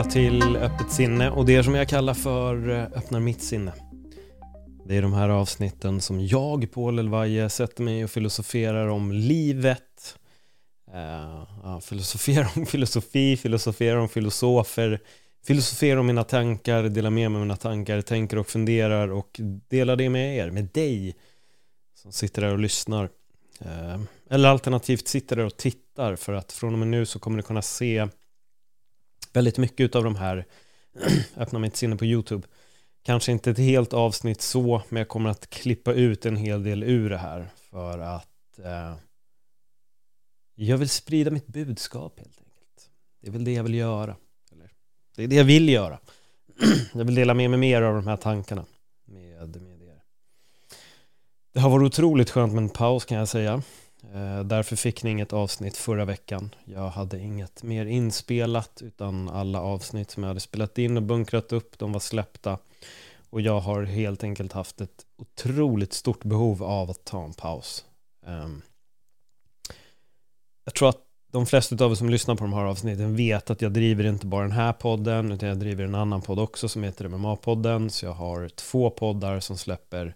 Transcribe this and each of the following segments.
Välkomna till Öppet sinne och det som jag kallar för eh, Öppnar mitt sinne. Det är de här avsnitten som jag, Paul Elvaje, sätter mig och filosoferar om livet. Uh, filosoferar om filosofi, filosoferar om filosofer, filosoferar om mina tankar, delar med mig av mina tankar, tänker och funderar och delar det med er, med dig som sitter där och lyssnar. Uh, eller alternativt sitter där och tittar för att från och med nu så kommer ni kunna se väldigt mycket av de här Öppna mitt sinne på YouTube. Kanske inte ett helt avsnitt så, men jag kommer att klippa ut en hel del ur det här för att eh, jag vill sprida mitt budskap helt enkelt. Det är väl det jag vill göra. Eller, det är det jag vill göra. jag vill dela med mig mer av de här tankarna med, med er. Det har varit otroligt skönt med en paus kan jag säga. Eh, därför fick ni inget avsnitt förra veckan. Jag hade inget mer inspelat utan alla avsnitt som jag hade spelat in och bunkrat upp, de var släppta. Och jag har helt enkelt haft ett otroligt stort behov av att ta en paus. Ehm, jag tror att de flesta av er som lyssnar på de här avsnitten vet att jag driver inte bara den här podden utan jag driver en annan podd också som heter MMA-podden. Så jag har två poddar som släpper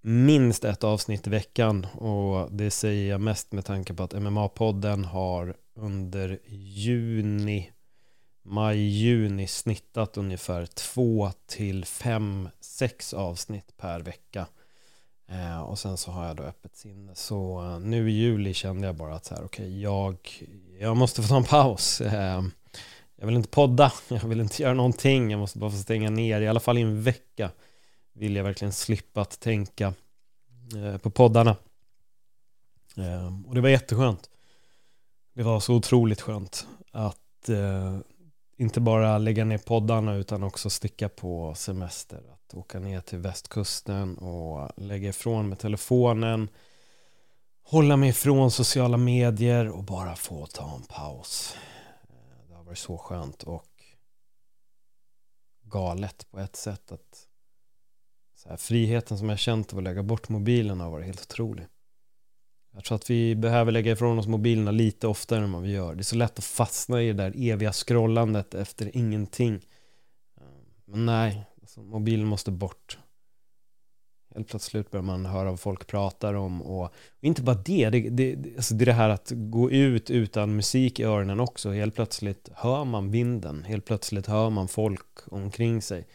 minst ett avsnitt i veckan och det säger jag mest med tanke på att MMA-podden har under juni maj-juni snittat ungefär två till fem, sex avsnitt per vecka. Eh, och sen så har jag då öppet sinne. Så eh, nu i juli kände jag bara att så här, okej, okay, jag, jag måste få ta en paus. Eh, jag vill inte podda, jag vill inte göra någonting, jag måste bara få stänga ner, i alla fall i en vecka vill jag verkligen slippa att tänka eh, på poddarna. Ehm, och det var jätteskönt. Det var så otroligt skönt att eh, inte bara lägga ner poddarna utan också sticka på semester. Att åka ner till västkusten och lägga ifrån med telefonen. Hålla mig ifrån sociala medier och bara få ta en paus. Eh, det har varit så skönt och galet på ett sätt att här, friheten som jag känt av att lägga bort mobilen har varit helt otrolig. Jag tror att vi behöver lägga ifrån oss mobilerna lite oftare än vad vi gör. Det är så lätt att fastna i det där eviga scrollandet efter ingenting. Men nej, alltså, mobilen måste bort. Helt plötsligt börjar man höra vad folk pratar om och, och inte bara det, det, det, alltså det är det här att gå ut utan musik i öronen också. Helt plötsligt hör man vinden, helt plötsligt hör man folk omkring sig.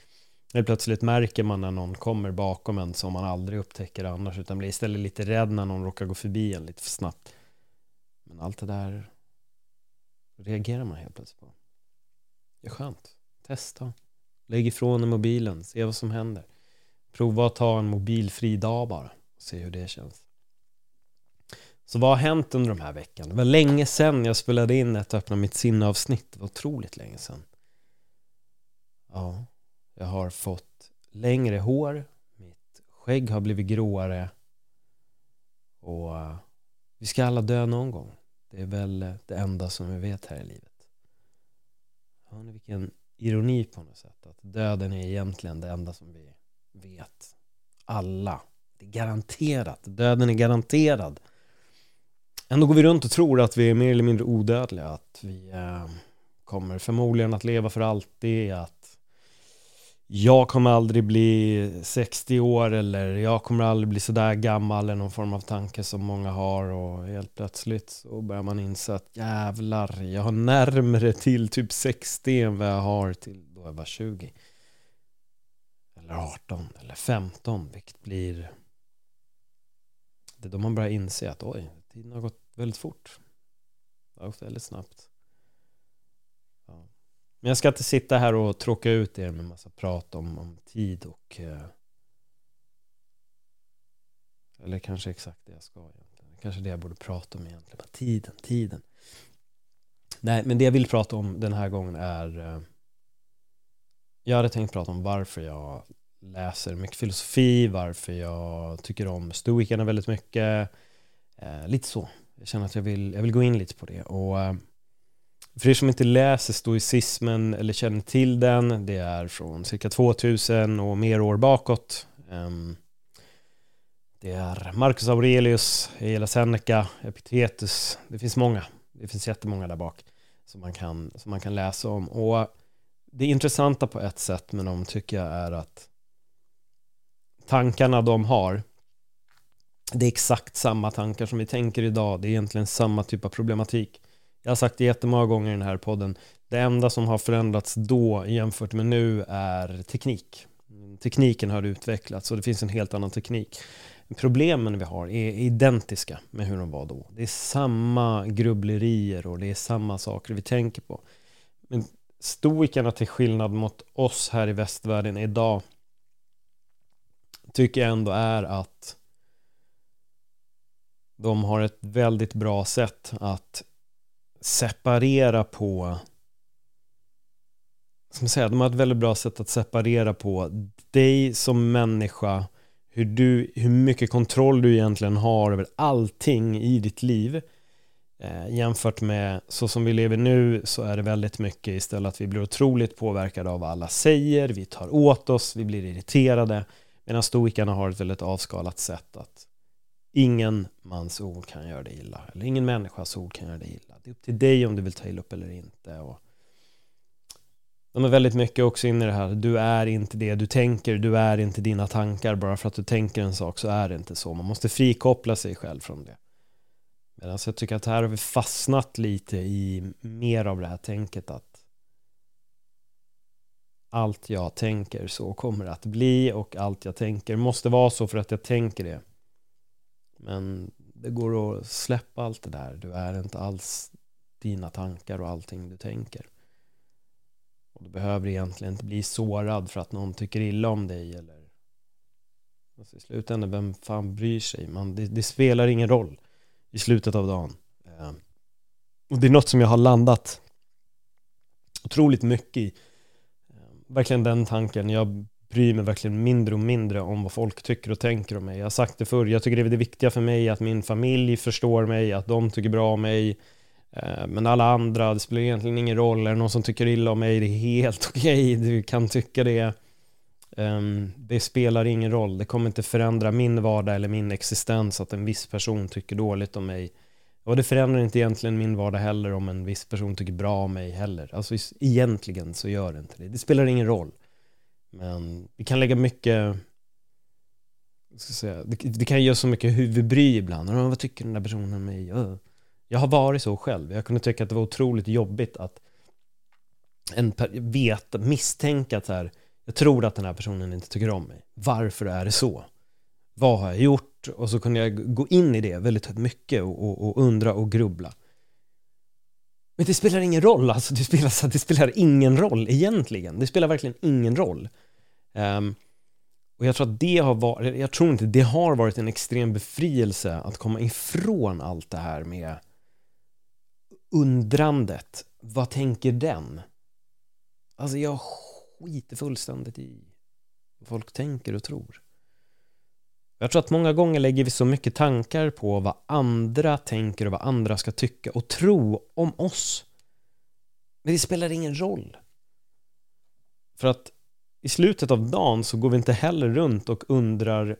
Helt plötsligt märker man när någon kommer bakom en som man aldrig upptäcker annars utan blir istället lite rädd när någon råkar gå förbi en lite för snabbt. Men allt det där reagerar man helt plötsligt på. Det är skönt. Testa. Lägg ifrån dig mobilen. Se vad som händer. Prova att ta en mobilfri dag bara. och Se hur det känns. Så vad har hänt under de här veckan? Det var länge sedan jag spelade in ett Öppna mitt sinne-avsnitt. Det var otroligt länge sedan. Ja. Jag har fått längre hår, mitt skägg har blivit gråare och eh, vi ska alla dö någon gång. Det är väl eh, det enda som vi vet här i livet. Hör ni vilken ironi på något sätt? Att döden är egentligen det enda som vi vet. Alla. Det är garanterat. Döden är garanterad. Ändå går vi runt och tror att vi är mer eller mindre odödliga. Att vi eh, kommer förmodligen att leva för alltid. Att jag kommer aldrig bli 60 år eller jag kommer aldrig bli sådär gammal eller någon form av tanke som många har och helt plötsligt så börjar man inse att jävlar, jag har närmare till typ 60 än vad jag har till då jag var 20 eller 18 eller 15 vilket blir det är då man börjar inse att oj, tiden har gått väldigt fort. Det har gått väldigt snabbt. Men jag ska inte sitta här och tråka ut er med massa prat om, om tid och eh, eller kanske exakt det jag ska egentligen. Kanske det jag borde prata om egentligen. Bara tiden, tiden. Nej, men det jag vill prata om den här gången är eh, Jag hade tänkt prata om varför jag läser mycket filosofi, varför jag tycker om stoikerna väldigt mycket. Eh, lite så. Jag känner att jag vill, jag vill gå in lite på det. Och eh, för er som inte läser stoicismen eller känner till den, det är från cirka 2000 och mer år bakåt. Ehm, det är Marcus Aurelius, Hela Seneca, Epictetus. Det finns många. Det finns jättemånga där bak som man kan, som man kan läsa om. Och det intressanta på ett sätt med dem tycker jag är att tankarna de har det är exakt samma tankar som vi tänker idag. Det är egentligen samma typ av problematik. Jag har sagt det jättemånga gånger i den här podden. Det enda som har förändrats då jämfört med nu är teknik. Tekniken har utvecklats och det finns en helt annan teknik. Problemen vi har är identiska med hur de var då. Det är samma grubblerier och det är samma saker vi tänker på. Men stoikerna till skillnad mot oss här i västvärlden idag tycker jag ändå är att de har ett väldigt bra sätt att separera på som säga, de har ett väldigt bra sätt att separera på dig som människa hur, du, hur mycket kontroll du egentligen har över allting i ditt liv. Eh, jämfört med så som vi lever nu så är det väldigt mycket istället att vi blir otroligt påverkade av vad alla säger, vi tar åt oss, vi blir irriterade. Medan stoikerna har ett väldigt avskalat sätt att ingen mans ord kan göra dig illa eller ingen människas ord kan göra dig illa det är upp till dig om du vill ta illa upp eller inte och de är väldigt mycket också inne i det här, du är inte det du tänker, du är inte dina tankar, bara för att du tänker en sak så är det inte så. Man måste frikoppla sig själv från det. Medan jag tycker att här har vi fastnat lite i mer av det här tänket att allt jag tänker så kommer det att bli och allt jag tänker måste vara så för att jag tänker det. Men det går att släppa allt det där. Du är inte alls dina tankar och allting du tänker. Och du behöver egentligen inte bli sårad för att någon tycker illa om dig eller alltså I slutändan, vem fan bryr sig? Man, det, det, spelar ingen roll i slutet av dagen. Eh, och det är något som jag har landat otroligt mycket i. Eh, verkligen den tanken. Jag bryr mig verkligen mindre och mindre om vad folk tycker och tänker om mig. Jag har sagt det förr, jag tycker det är det viktiga för mig att min familj förstår mig, att de tycker bra om mig, eh, men alla andra, det spelar egentligen ingen roll. Är det någon som tycker illa om mig, det är helt okej. Okay. Du kan tycka det. Ehm, det spelar ingen roll. Det kommer inte förändra min vardag eller min existens att en viss person tycker dåligt om mig. Och det förändrar inte egentligen min vardag heller om en viss person tycker bra om mig heller. Alltså egentligen så gör det inte det. Det spelar ingen roll. Men vi kan lägga mycket ska säga, det, det kan göra så mycket huvudbry ibland. Vad tycker den där personen om mig? Jag har varit så själv. Jag kunde tycka att det var otroligt jobbigt att en veta, misstänka att så här, jag tror att den här personen inte tycker om mig. Varför är det så? Vad har jag gjort? Och så kunde jag gå in i det väldigt mycket och, och, och undra och grubbla. Men det spelar ingen roll, alltså det spelar, det spelar ingen roll egentligen. Det spelar verkligen ingen roll. Um, och jag tror att det har varit, jag tror inte, det har varit en extrem befrielse att komma ifrån allt det här med undrandet, vad tänker den? Alltså jag skiter fullständigt i vad folk tänker och tror. Jag tror att många gånger lägger vi så mycket tankar på vad andra tänker och vad andra ska tycka och tro om oss. Men det spelar ingen roll. För att i slutet av dagen så går vi inte heller runt och undrar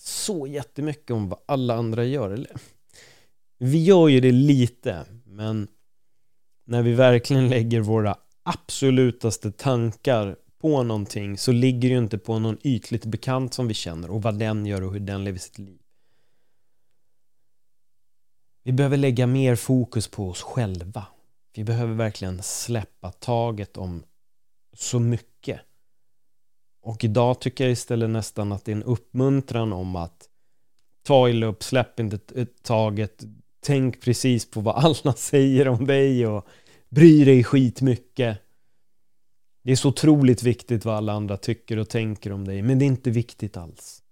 så jättemycket om vad alla andra gör. Eller vi gör ju det lite, men när vi verkligen lägger våra absolutaste tankar på någonting så ligger det ju inte på någon ytligt bekant som vi känner och vad den gör och hur den lever sitt liv. Vi behöver lägga mer fokus på oss själva. Vi behöver verkligen släppa taget om så mycket. Och idag tycker jag istället nästan att det är en uppmuntran om att ta illa upp, släpp inte eh, taget, tänk precis på vad alla säger om dig och bry dig skitmycket. Det är så otroligt viktigt vad alla andra tycker och tänker om dig, men det är inte viktigt alls.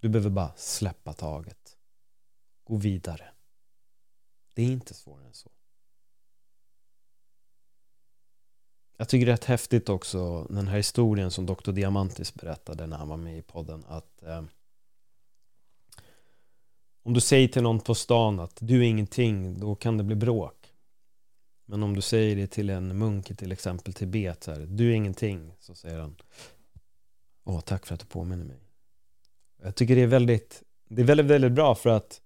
Du behöver bara släppa taget. Gå vidare. Det är inte svårare än så. Jag tycker det är rätt häftigt också den här historien som Dr. Diamantis berättade när han var med i podden att eh, om du säger till någon på stan att du är ingenting, då kan det bli bråk. Men om du säger det till en munk i till exempel Tibet, så här, du är ingenting, så säger han Åh, tack för att du påminner mig. Jag tycker det är väldigt, det är väldigt, väldigt bra för att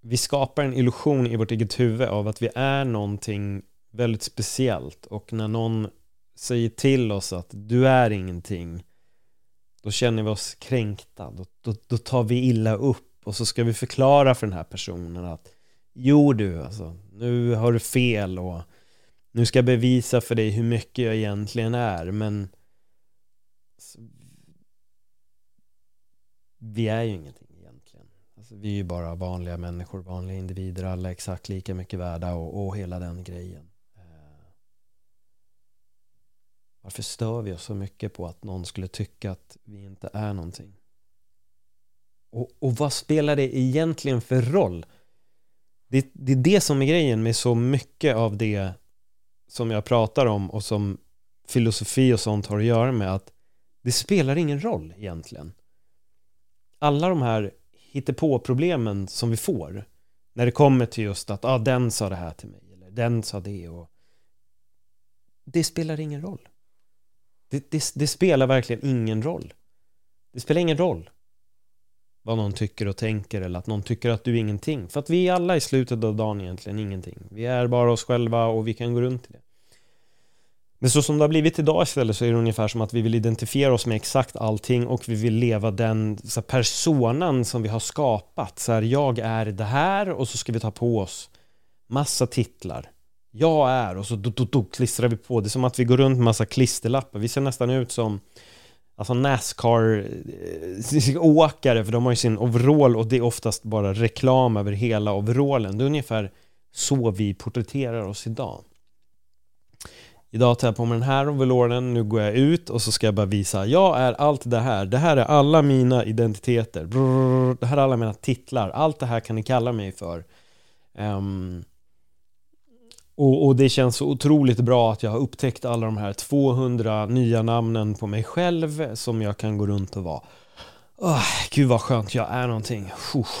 vi skapar en illusion i vårt eget huvud av att vi är någonting väldigt speciellt. Och när någon säger till oss att du är ingenting då känner vi oss kränkta, då, då, då, tar vi illa upp. Och så ska vi förklara för den här personen att jo du, alltså, nu har du fel och nu ska jag bevisa för dig hur mycket jag egentligen är. Men alltså, vi är ju ingenting. Alltså, vi är ju bara vanliga människor, vanliga individer, alla exakt lika mycket värda och, och hela den grejen. Eh, varför stör vi oss så mycket på att någon skulle tycka att vi inte är någonting? Och, och vad spelar det egentligen för roll? Det, det är det som är grejen med så mycket av det som jag pratar om och som filosofi och sånt har att göra med att det spelar ingen roll egentligen. Alla de här hittepå-problemen som vi får när det kommer till just att ah, den sa det här till mig eller den sa det och det spelar ingen roll. Det, det, det, spelar verkligen ingen roll. Det spelar ingen roll vad någon tycker och tänker eller att någon tycker att du är ingenting. För att vi är alla i slutet av dagen egentligen ingenting. Vi är bara oss själva och vi kan gå runt i det. Men så som det har blivit idag istället så är det ungefär som att vi vill identifiera oss med exakt allting och vi vill leva den så här, personan som vi har skapat. Så här, jag är det här och så ska vi ta på oss massa titlar jag är och så do, do, do, klistrar vi på. Det är som att vi går runt med massa klisterlappar. Vi ser nästan ut som Alltså Nascar-åkare eh, för de har ju sin overall och det är oftast bara reklam över hela overallen. Det är ungefär så vi porträtterar oss idag. Idag tar jag på mig den här overallen, nu går jag ut och så ska jag bara visa Jag är allt det här, det här är alla mina identiteter Brrr, Det här är alla mina titlar, allt det här kan ni kalla mig för um, och, och, det känns så otroligt bra att jag har upptäckt alla de här 200 nya namnen på mig själv som jag kan gå runt och vara. Oh, gud vad skönt, jag är någonting. Uff.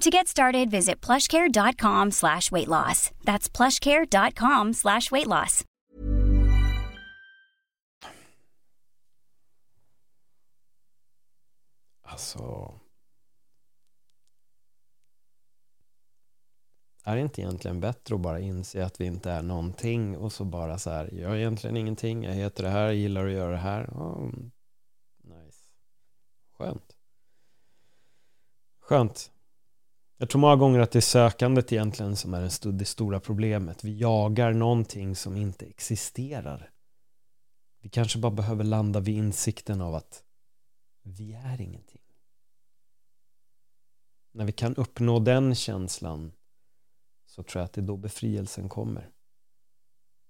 To get started, visit plushcare.com slash weight loss. That's plushcare.com slash weight loss. Alltså... är det inte egentligen bättre att bara inse att vi inte är någonting och så bara så här, jag är egentligen ingenting, jag heter det här, jag gillar att göra det här. Oh, nice. Skönt. Skönt. Jag tror många gånger att det är sökandet egentligen som är det stora problemet. Vi jagar någonting som inte existerar. Vi kanske bara behöver landa vid insikten av att vi är ingenting. När vi kan uppnå den känslan så tror jag att det är då befrielsen kommer.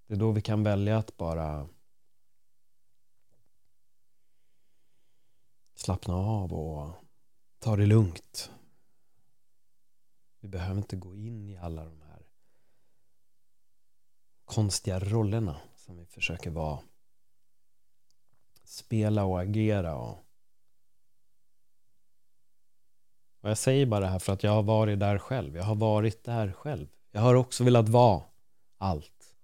Det är då vi kan välja att bara slappna av och ta det lugnt. Vi behöver inte gå in i alla de här konstiga rollerna som vi försöker vara spela och agera och och jag säger bara det här för att jag har varit där själv. Jag har varit där själv. Jag har också velat vara allt.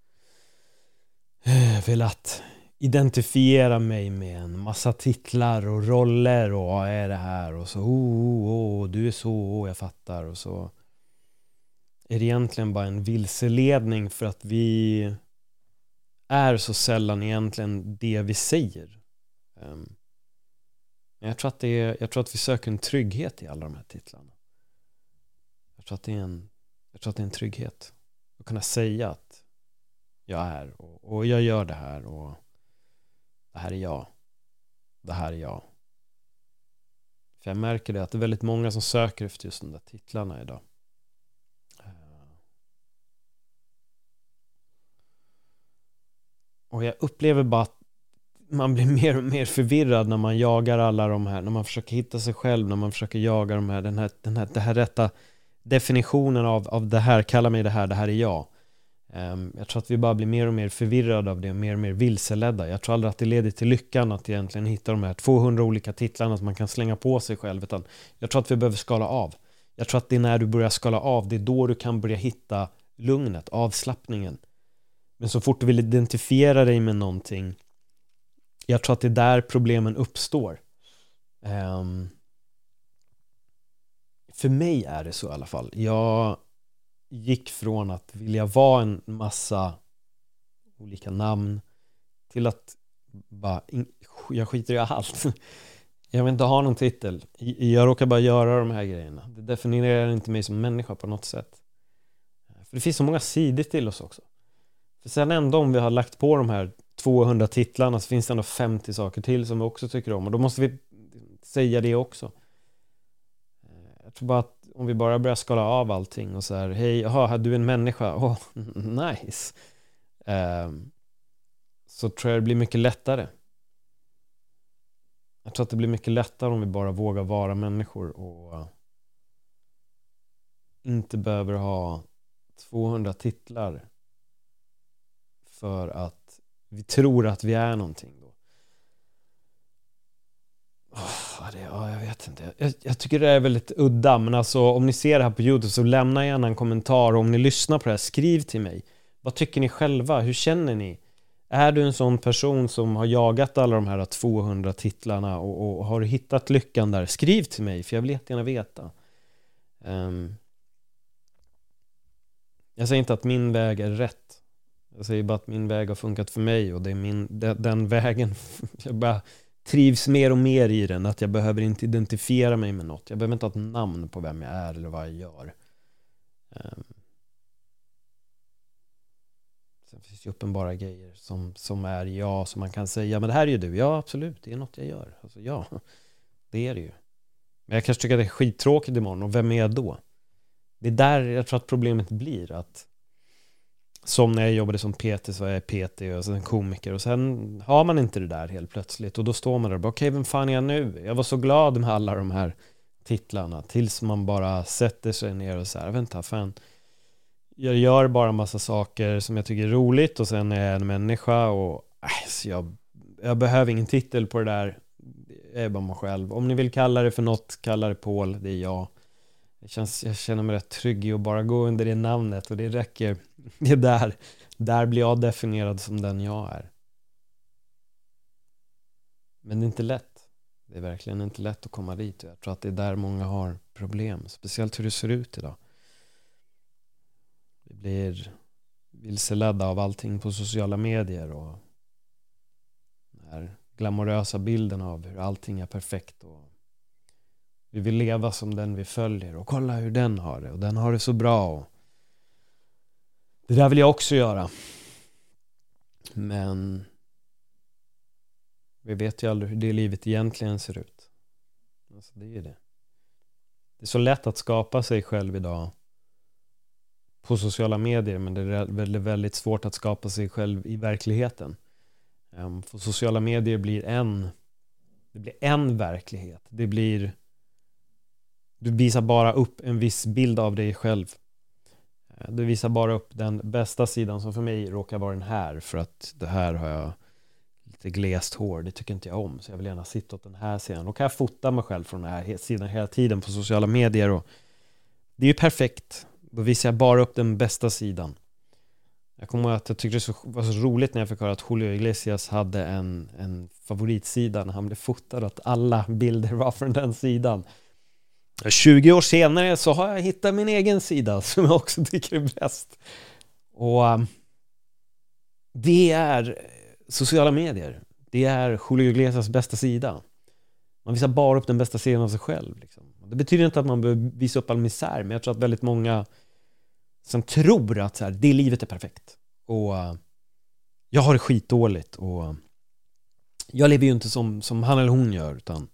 Velat identifiera mig med en massa titlar och roller och vad är det här och så oh, oh, oh, du är så, oh, jag fattar och så är det egentligen bara en vilseledning för att vi är så sällan egentligen det vi säger. Ehm, men jag tror, att det är, jag tror att vi söker en trygghet i alla de här titlarna. Jag tror att det är en, jag tror att det är en trygghet. Att kunna säga att jag är och, och jag gör det här och det här är jag. Det här är jag. För jag märker det att det är väldigt många som söker efter just de där titlarna idag. Och jag upplever bara att man blir mer och mer förvirrad när man jagar alla de här, när man försöker hitta sig själv, när man försöker jaga de här, den här, den här, den här rätta definitionen av, av det här, kalla mig det här, det här är jag. Um, jag tror att vi bara blir mer och mer förvirrade av det, mer och mer vilseledda. Jag tror aldrig att det leder till lyckan att egentligen hitta de här 200 olika titlarna som man kan slänga på sig själv, utan jag tror att vi behöver skala av. Jag tror att det är när du börjar skala av, det är då du kan börja hitta lugnet, avslappningen. Men så fort du vill identifiera dig med någonting jag tror att det är där problemen uppstår. Um, för mig är det så i alla fall. Jag gick från att vilja vara en massa olika namn till att bara, jag skiter i allt. Jag vill inte ha någon titel. Jag råkar bara göra de här grejerna. Det definierar inte mig som människa på något sätt. För det finns så många sidor till oss också. För sen ändå om vi har lagt på de här 200 titlarna så finns det ändå 50 saker till som vi också tycker om och då måste vi säga det också. Eh, jag tror bara att om vi bara börjar skala av allting och så här, hej, jaha, du är en människa, oh, nice. Um, så tror jag det blir mycket lättare. Jag tror att det blir mycket lättare om vi bara vågar vara människor och eh, inte behöver ha 200 titlar för att vi tror att vi är någonting då. Oh, det, oh, jag vet inte. Jag, jag, tycker det är väldigt udda, men alltså om ni ser det här på YouTube så lämna gärna en kommentar och om ni lyssnar på det här, skriv till mig. Vad tycker ni själva? Hur känner ni? Är du en sån person som har jagat alla de här 200 titlarna och, och har hittat lyckan där? Skriv till mig, för jag vill jättegärna veta. Um, jag säger inte att min väg är rätt. Jag säger bara att min väg har funkat för mig och det är min, den, den vägen, jag bara trivs mer och mer i den. Att jag behöver inte identifiera mig med något. Jag behöver inte ha ett namn på vem jag är eller vad jag gör. Um. Sen finns det uppenbara grejer som, som är jag, som man kan säga, men det här är ju du. Ja, absolut, det är något jag gör. Alltså, ja, det är det ju. Men jag kanske tycker att det är skittråkigt imorgon och vem är jag då? Det är där jag tror att problemet blir att som när jag jobbade som PT så var jag PT och sen komiker och sen har man inte det där helt plötsligt. Och då står man där och bara okej okay, vem fan är jag nu? Jag var så glad med alla de här titlarna. Tills man bara sätter sig ner och så här vänta fan. Jag gör bara massa saker som jag tycker är roligt och sen är jag en människa och äh, jag, jag behöver ingen titel på det där. Jag är bara mig själv. Om ni vill kalla det för något kalla det Paul, det är jag. Jag, känns, jag känner mig rätt trygg i att bara gå under det namnet och det räcker. det är där, där blir jag definierad som den jag är. Men det är inte lätt. Det är verkligen inte lätt att komma dit. Jag tror att det är där många har problem. Speciellt hur det ser ut idag. Vi blir vilseledda av allting på sociala medier och den här glamorösa bilden av hur allting är perfekt och vi vill leva som den vi följer och kolla hur den har det och den har det så bra och det där vill jag också göra. Men vi vet ju aldrig hur det livet egentligen ser ut. Alltså det är det. Det är så lätt att skapa sig själv idag på sociala medier men det är väldigt, väldigt svårt att skapa sig själv i verkligheten. Ehm, för sociala medier blir en det blir en verklighet. Det blir du visar bara upp en viss bild av dig själv Eh, du visar bara upp den bästa sidan som för mig råkar vara den här för att det här har jag lite glest hår, det tycker inte jag om så jag vill gärna sitta åt den här sidan. Då kan jag fota mig själv från den här sidan hela tiden på sociala medier och det är ju perfekt. Då visar jag bara upp den bästa sidan. Jag kommer ihåg att jag tyckte det var så roligt när jag fick höra att Julio Iglesias hade en, en favoritsida när han blev fotad, att alla bilder var från den sidan. 20 år senare så har jag hittat min egen sida som jag också tycker är bäst. Och eh, det är eh, sociala medier. Det är Julio Iglesias bästa sida. Man visar bara upp den bästa sidan av sig själv. Liksom. Det betyder inte att man behöver visa upp all misär, men jag tror att väldigt många som tror att så här, det livet är perfekt. Och eh, jag har det skitdåligt och jag lever ju inte som, som han eller hon gör, utan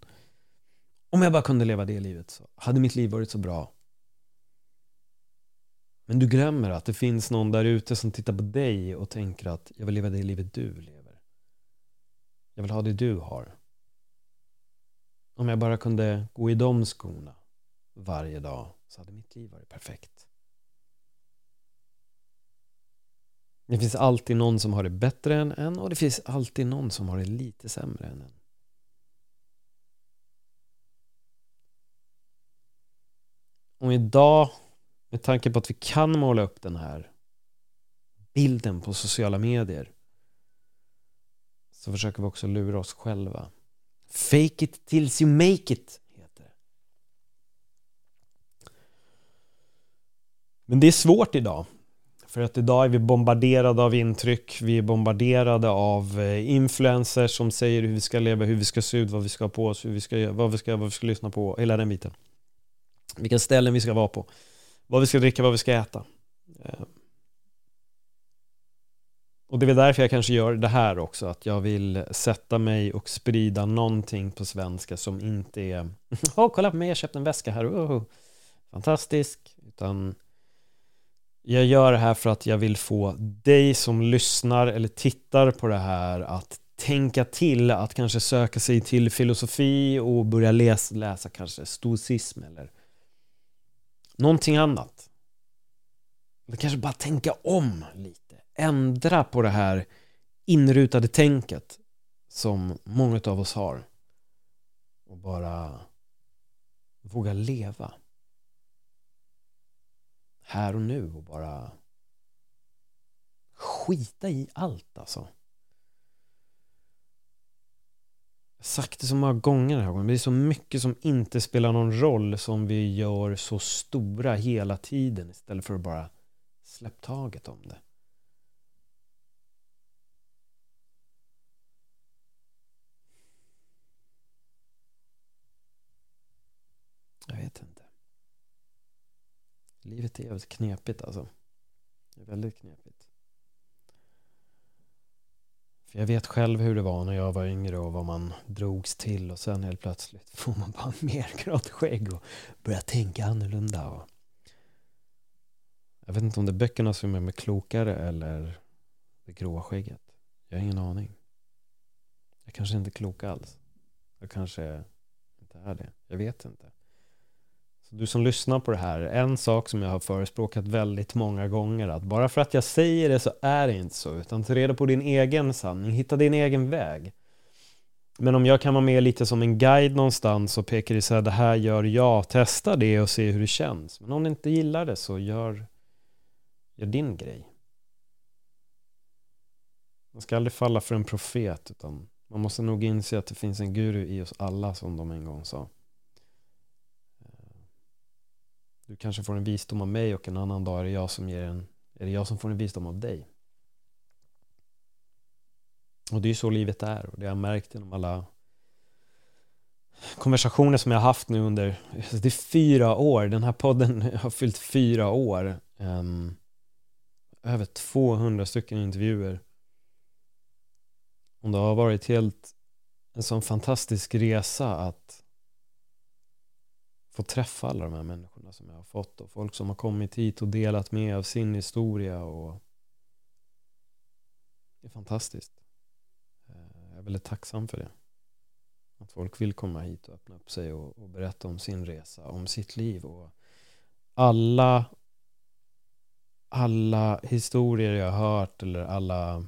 om jag bara kunde leva det livet så hade mitt liv varit så bra. Men du glömmer att det finns någon där ute som tittar på dig och tänker att jag vill leva det livet du lever. Jag vill ha det du har. Om jag bara kunde gå i de skorna varje dag så hade mitt liv varit perfekt. Det finns alltid någon som har det bättre än en och det finns alltid någon som har det lite sämre än en. Och idag, med tanke på att vi kan måla upp den här bilden på sociala medier så försöker vi också lura oss själva. Fake it tills you make it, heter det. Men det är svårt idag. För att idag är vi bombarderade av intryck, vi är bombarderade av eh, influencers som säger hur vi ska leva, hur vi ska se ut, vad vi ska ha på oss, hur vi ska, vad, vi ska, vad vi ska lyssna på, hela den biten. Vilka ställen vi ska vara på, vad vi ska dricka, vad vi ska äta. Eh. Och det är väl därför jag kanske gör det här också, att jag vill sätta mig och sprida någonting på svenska som inte är Åh, oh, kolla på mig, jag köpte en väska här, oh, fantastisk, utan jag gör det här för att jag vill få dig som lyssnar eller tittar på det här att tänka till att kanske söka sig till filosofi och börja läsa, läsa kanske stoicism eller någonting annat. Eller kanske bara tänka om lite. Ändra på det här inrutade tänket som många av oss har. Och bara våga leva här och nu och bara skita i allt alltså. Jag har sagt det så många gånger den här gången, men det är så mycket som inte spelar någon roll som vi gör så stora hela tiden istället för att bara släppa taget om det. Jag vet inte. Livet är jävligt knepigt alltså. Det är väldigt knepigt. För jag vet själv hur det var när jag var yngre och vad man drogs till och sen helt plötsligt får man bara mer grått skägg och börjar tänka annorlunda. Och jag vet inte om det är böckerna som är mig klokare eller det gråa skägget. Jag har ingen aning. Jag kanske inte är klok alls. Jag kanske inte är det. Jag vet inte. Du som lyssnar på det här, en sak som jag har förespråkat väldigt många gånger att bara för att jag säger det så är det inte så utan ta reda på din egen sanning, hitta din egen väg. Men om jag kan vara med lite som en guide någonstans och pekar i så här, det här gör jag, testa det och se hur det känns. Men om du inte gillar det så gör, gör din grej. Man ska aldrig falla för en profet utan man måste nog inse att det finns en guru i oss alla som de en gång sa. Du kanske får en visdom av mig och en annan dag är det jag som ger en är det jag som får en visdom av dig. Och det är ju så livet är och det har jag märkt genom alla konversationer som jag har haft nu under alltså det är fyra år, den här podden har fyllt fyra år. Um, över 200 stycken intervjuer. Och det har varit helt en sån fantastisk resa att få träffa alla de här människorna som jag har fått och folk som har kommit hit och delat med av sin historia och det är fantastiskt. Eh, jag är väldigt tacksam för det. Att folk vill komma hit och öppna upp sig och, och berätta om sin resa, om sitt liv och alla alla historier jag har hört eller alla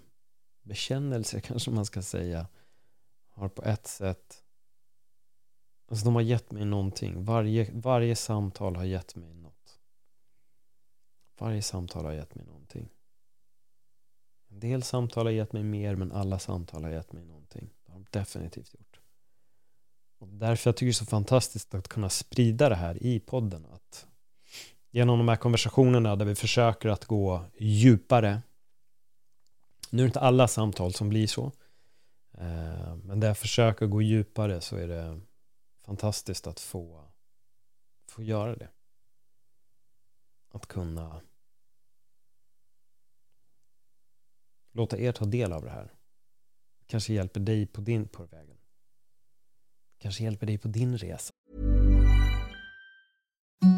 bekännelser kanske man ska säga har på ett sätt alltså de har gett mig någonting. Varje, varje samtal har gett mig något. Varje samtal har gett mig någonting. En del samtal har gett mig mer men alla samtal har gett mig någonting. Det har de definitivt gjort. Och därför jag tycker det är så fantastiskt att kunna sprida det här i podden att genom de här konversationerna där vi försöker att gå djupare. Nu är det inte alla samtal som blir så eh, men där jag försöker gå djupare så är det fantastiskt att få få göra det. Att kunna låta er ta del av det här. Kanske hjälper dig på din på vägen. Kanske hjälper dig på din resa.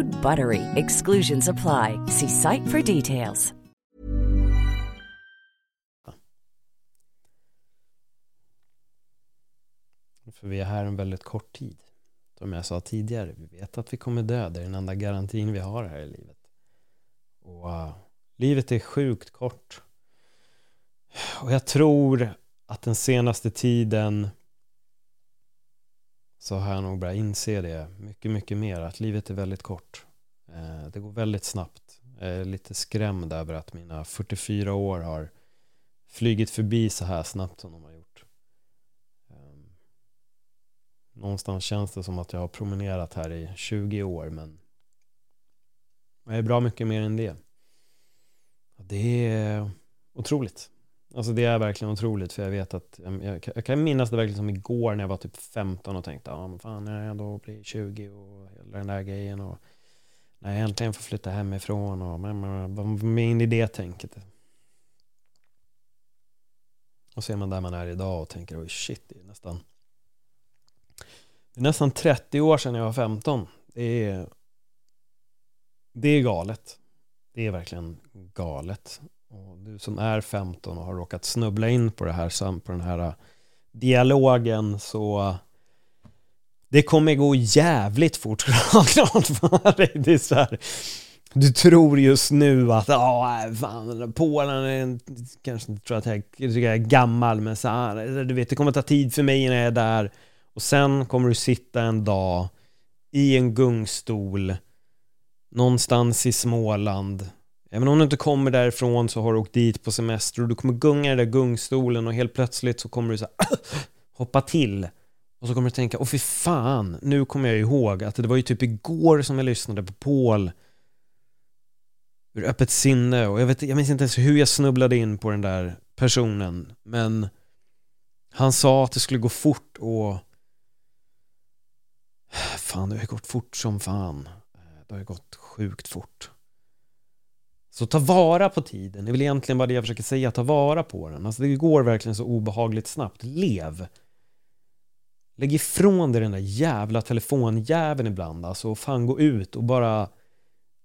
Code BUTTERY. Exclusions apply. See site for details. För vi är här en väldigt kort tid. Som jag sa tidigare, vi vet att vi kommer dö. Det är den enda garantin vi har här i livet. Och uh, livet är sjukt kort. Och jag tror att den senaste tiden så har jag nog börjat inse det mycket, mycket mer. Att livet är väldigt kort. Eh, det går väldigt snabbt. Jag är lite skrämd över att mina 44 år har flygit förbi så här snabbt som de har gjort. Ehm, någonstans känns det som att jag har promenerat här i 20 år men jag är bra mycket mer än det. Det är otroligt. Alltså det är verkligen otroligt för jag vet att jag, jag, jag kan minnas det verkligen som igår när jag var typ 15 och tänkte ja men fan när jag då blir 20 och hela den där grejen och när jag äntligen får flytta hemifrån och men, vad var idé i det tänket. Och så är man där man är idag och tänker oj shit det är nästan det är nästan 30 år sedan jag var 15. Det är det är galet. Det är verkligen galet. Och du som är 15 och har råkat snubbla in på det här på den här äh, dialogen så äh, det kommer gå jävligt fort klart för dig. Det är så här, du tror just nu att ja, fan, Polen är kanske inte tror att jag, jag är gammal men så här, du vet det kommer ta tid för mig när jag är där och sen kommer du sitta en dag i en gungstol någonstans i Småland Även om du inte kommer därifrån så har du åkt dit på semester och du kommer gunga i den där gungstolen och helt plötsligt så kommer du så här, hoppa till. Och så kommer du tänka, åh fy fan, nu kommer jag ihåg att det var ju typ igår som jag lyssnade på Paul. Ur öppet sinne och jag, vet, jag minns inte ens hur jag snubblade in på den där personen men han sa att det skulle gå fort och fan det har gått fort som fan. Eh, det har ju gått sjukt fort så ta vara på tiden, det är väl egentligen bara det jag försöker säga, ta vara på den. Alltså det går verkligen så obehagligt snabbt. Lev! Lägg ifrån dig den där jävla telefonjäveln ibland, alltså fan gå ut och bara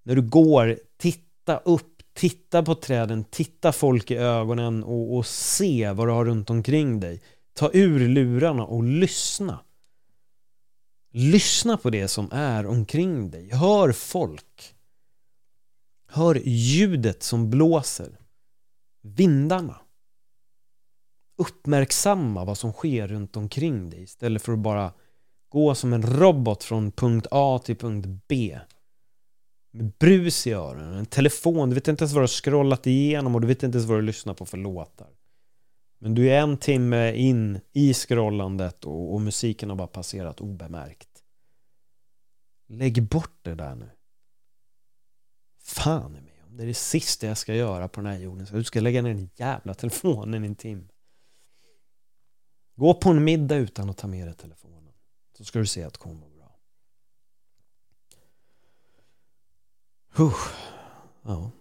när du går, titta upp, titta på träden, titta folk i ögonen och, och se vad du har runt omkring dig. Ta ur lurarna och lyssna. Lyssna på det som är omkring dig. Hör folk. Hör ljudet som blåser. Vindarna. Uppmärksamma vad som sker runt omkring dig istället för att bara gå som en robot från punkt A till punkt B. Med brus i öronen, en telefon, du vet inte ens vad du har scrollat igenom och du vet inte ens vad du lyssnar på för låtar. Men du är en timme in i scrollandet och, och musiken har bara passerat obemärkt. Lägg bort det där nu fan i mig om det är det sista jag ska göra på den här jorden. Så du ska lägga ner den jävla telefonen i en timme. Gå på en middag utan att ta med dig telefonen. Så ska du se att det kommer bra. Huh. Ja.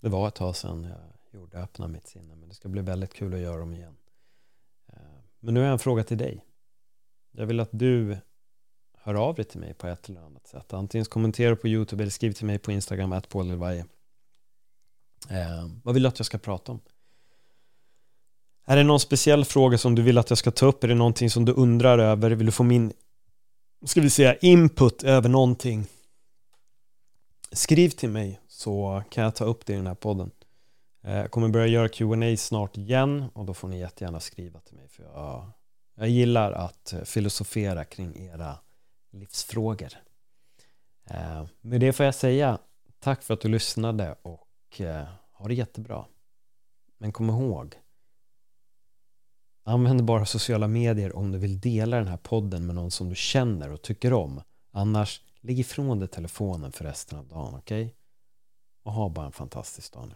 Det var ett tag sedan jag gjorde öppna mitt sinne men det ska bli väldigt kul att göra dem igen. Eh, men nu har jag en fråga till dig. Jag vill att du hör av dig till mig på ett eller annat sätt. Antingen kommentera på YouTube eller skriv till mig på Instagram, att eh, Vad vill du att jag ska prata om? Är det någon speciell fråga som du vill att jag ska ta upp? Är det någonting som du undrar över? Vill du få min, ska vi säga, input över någonting? Skriv till mig så kan jag ta upp det i den här podden. Eh, jag kommer börja göra Q&A snart igen och då får ni jättegärna skriva till mig för jag, jag gillar att eh, filosofera kring era livsfrågor. Eh, med det får jag säga tack för att du lyssnade och eh, ha det jättebra. Men kom ihåg Använd bara sociala medier om du vill dela den här podden med någon som du känner och tycker om. Annars, lägg ifrån dig telefonen för resten av dagen, okej? Okay? Och ha bara en fantastisk dag nu.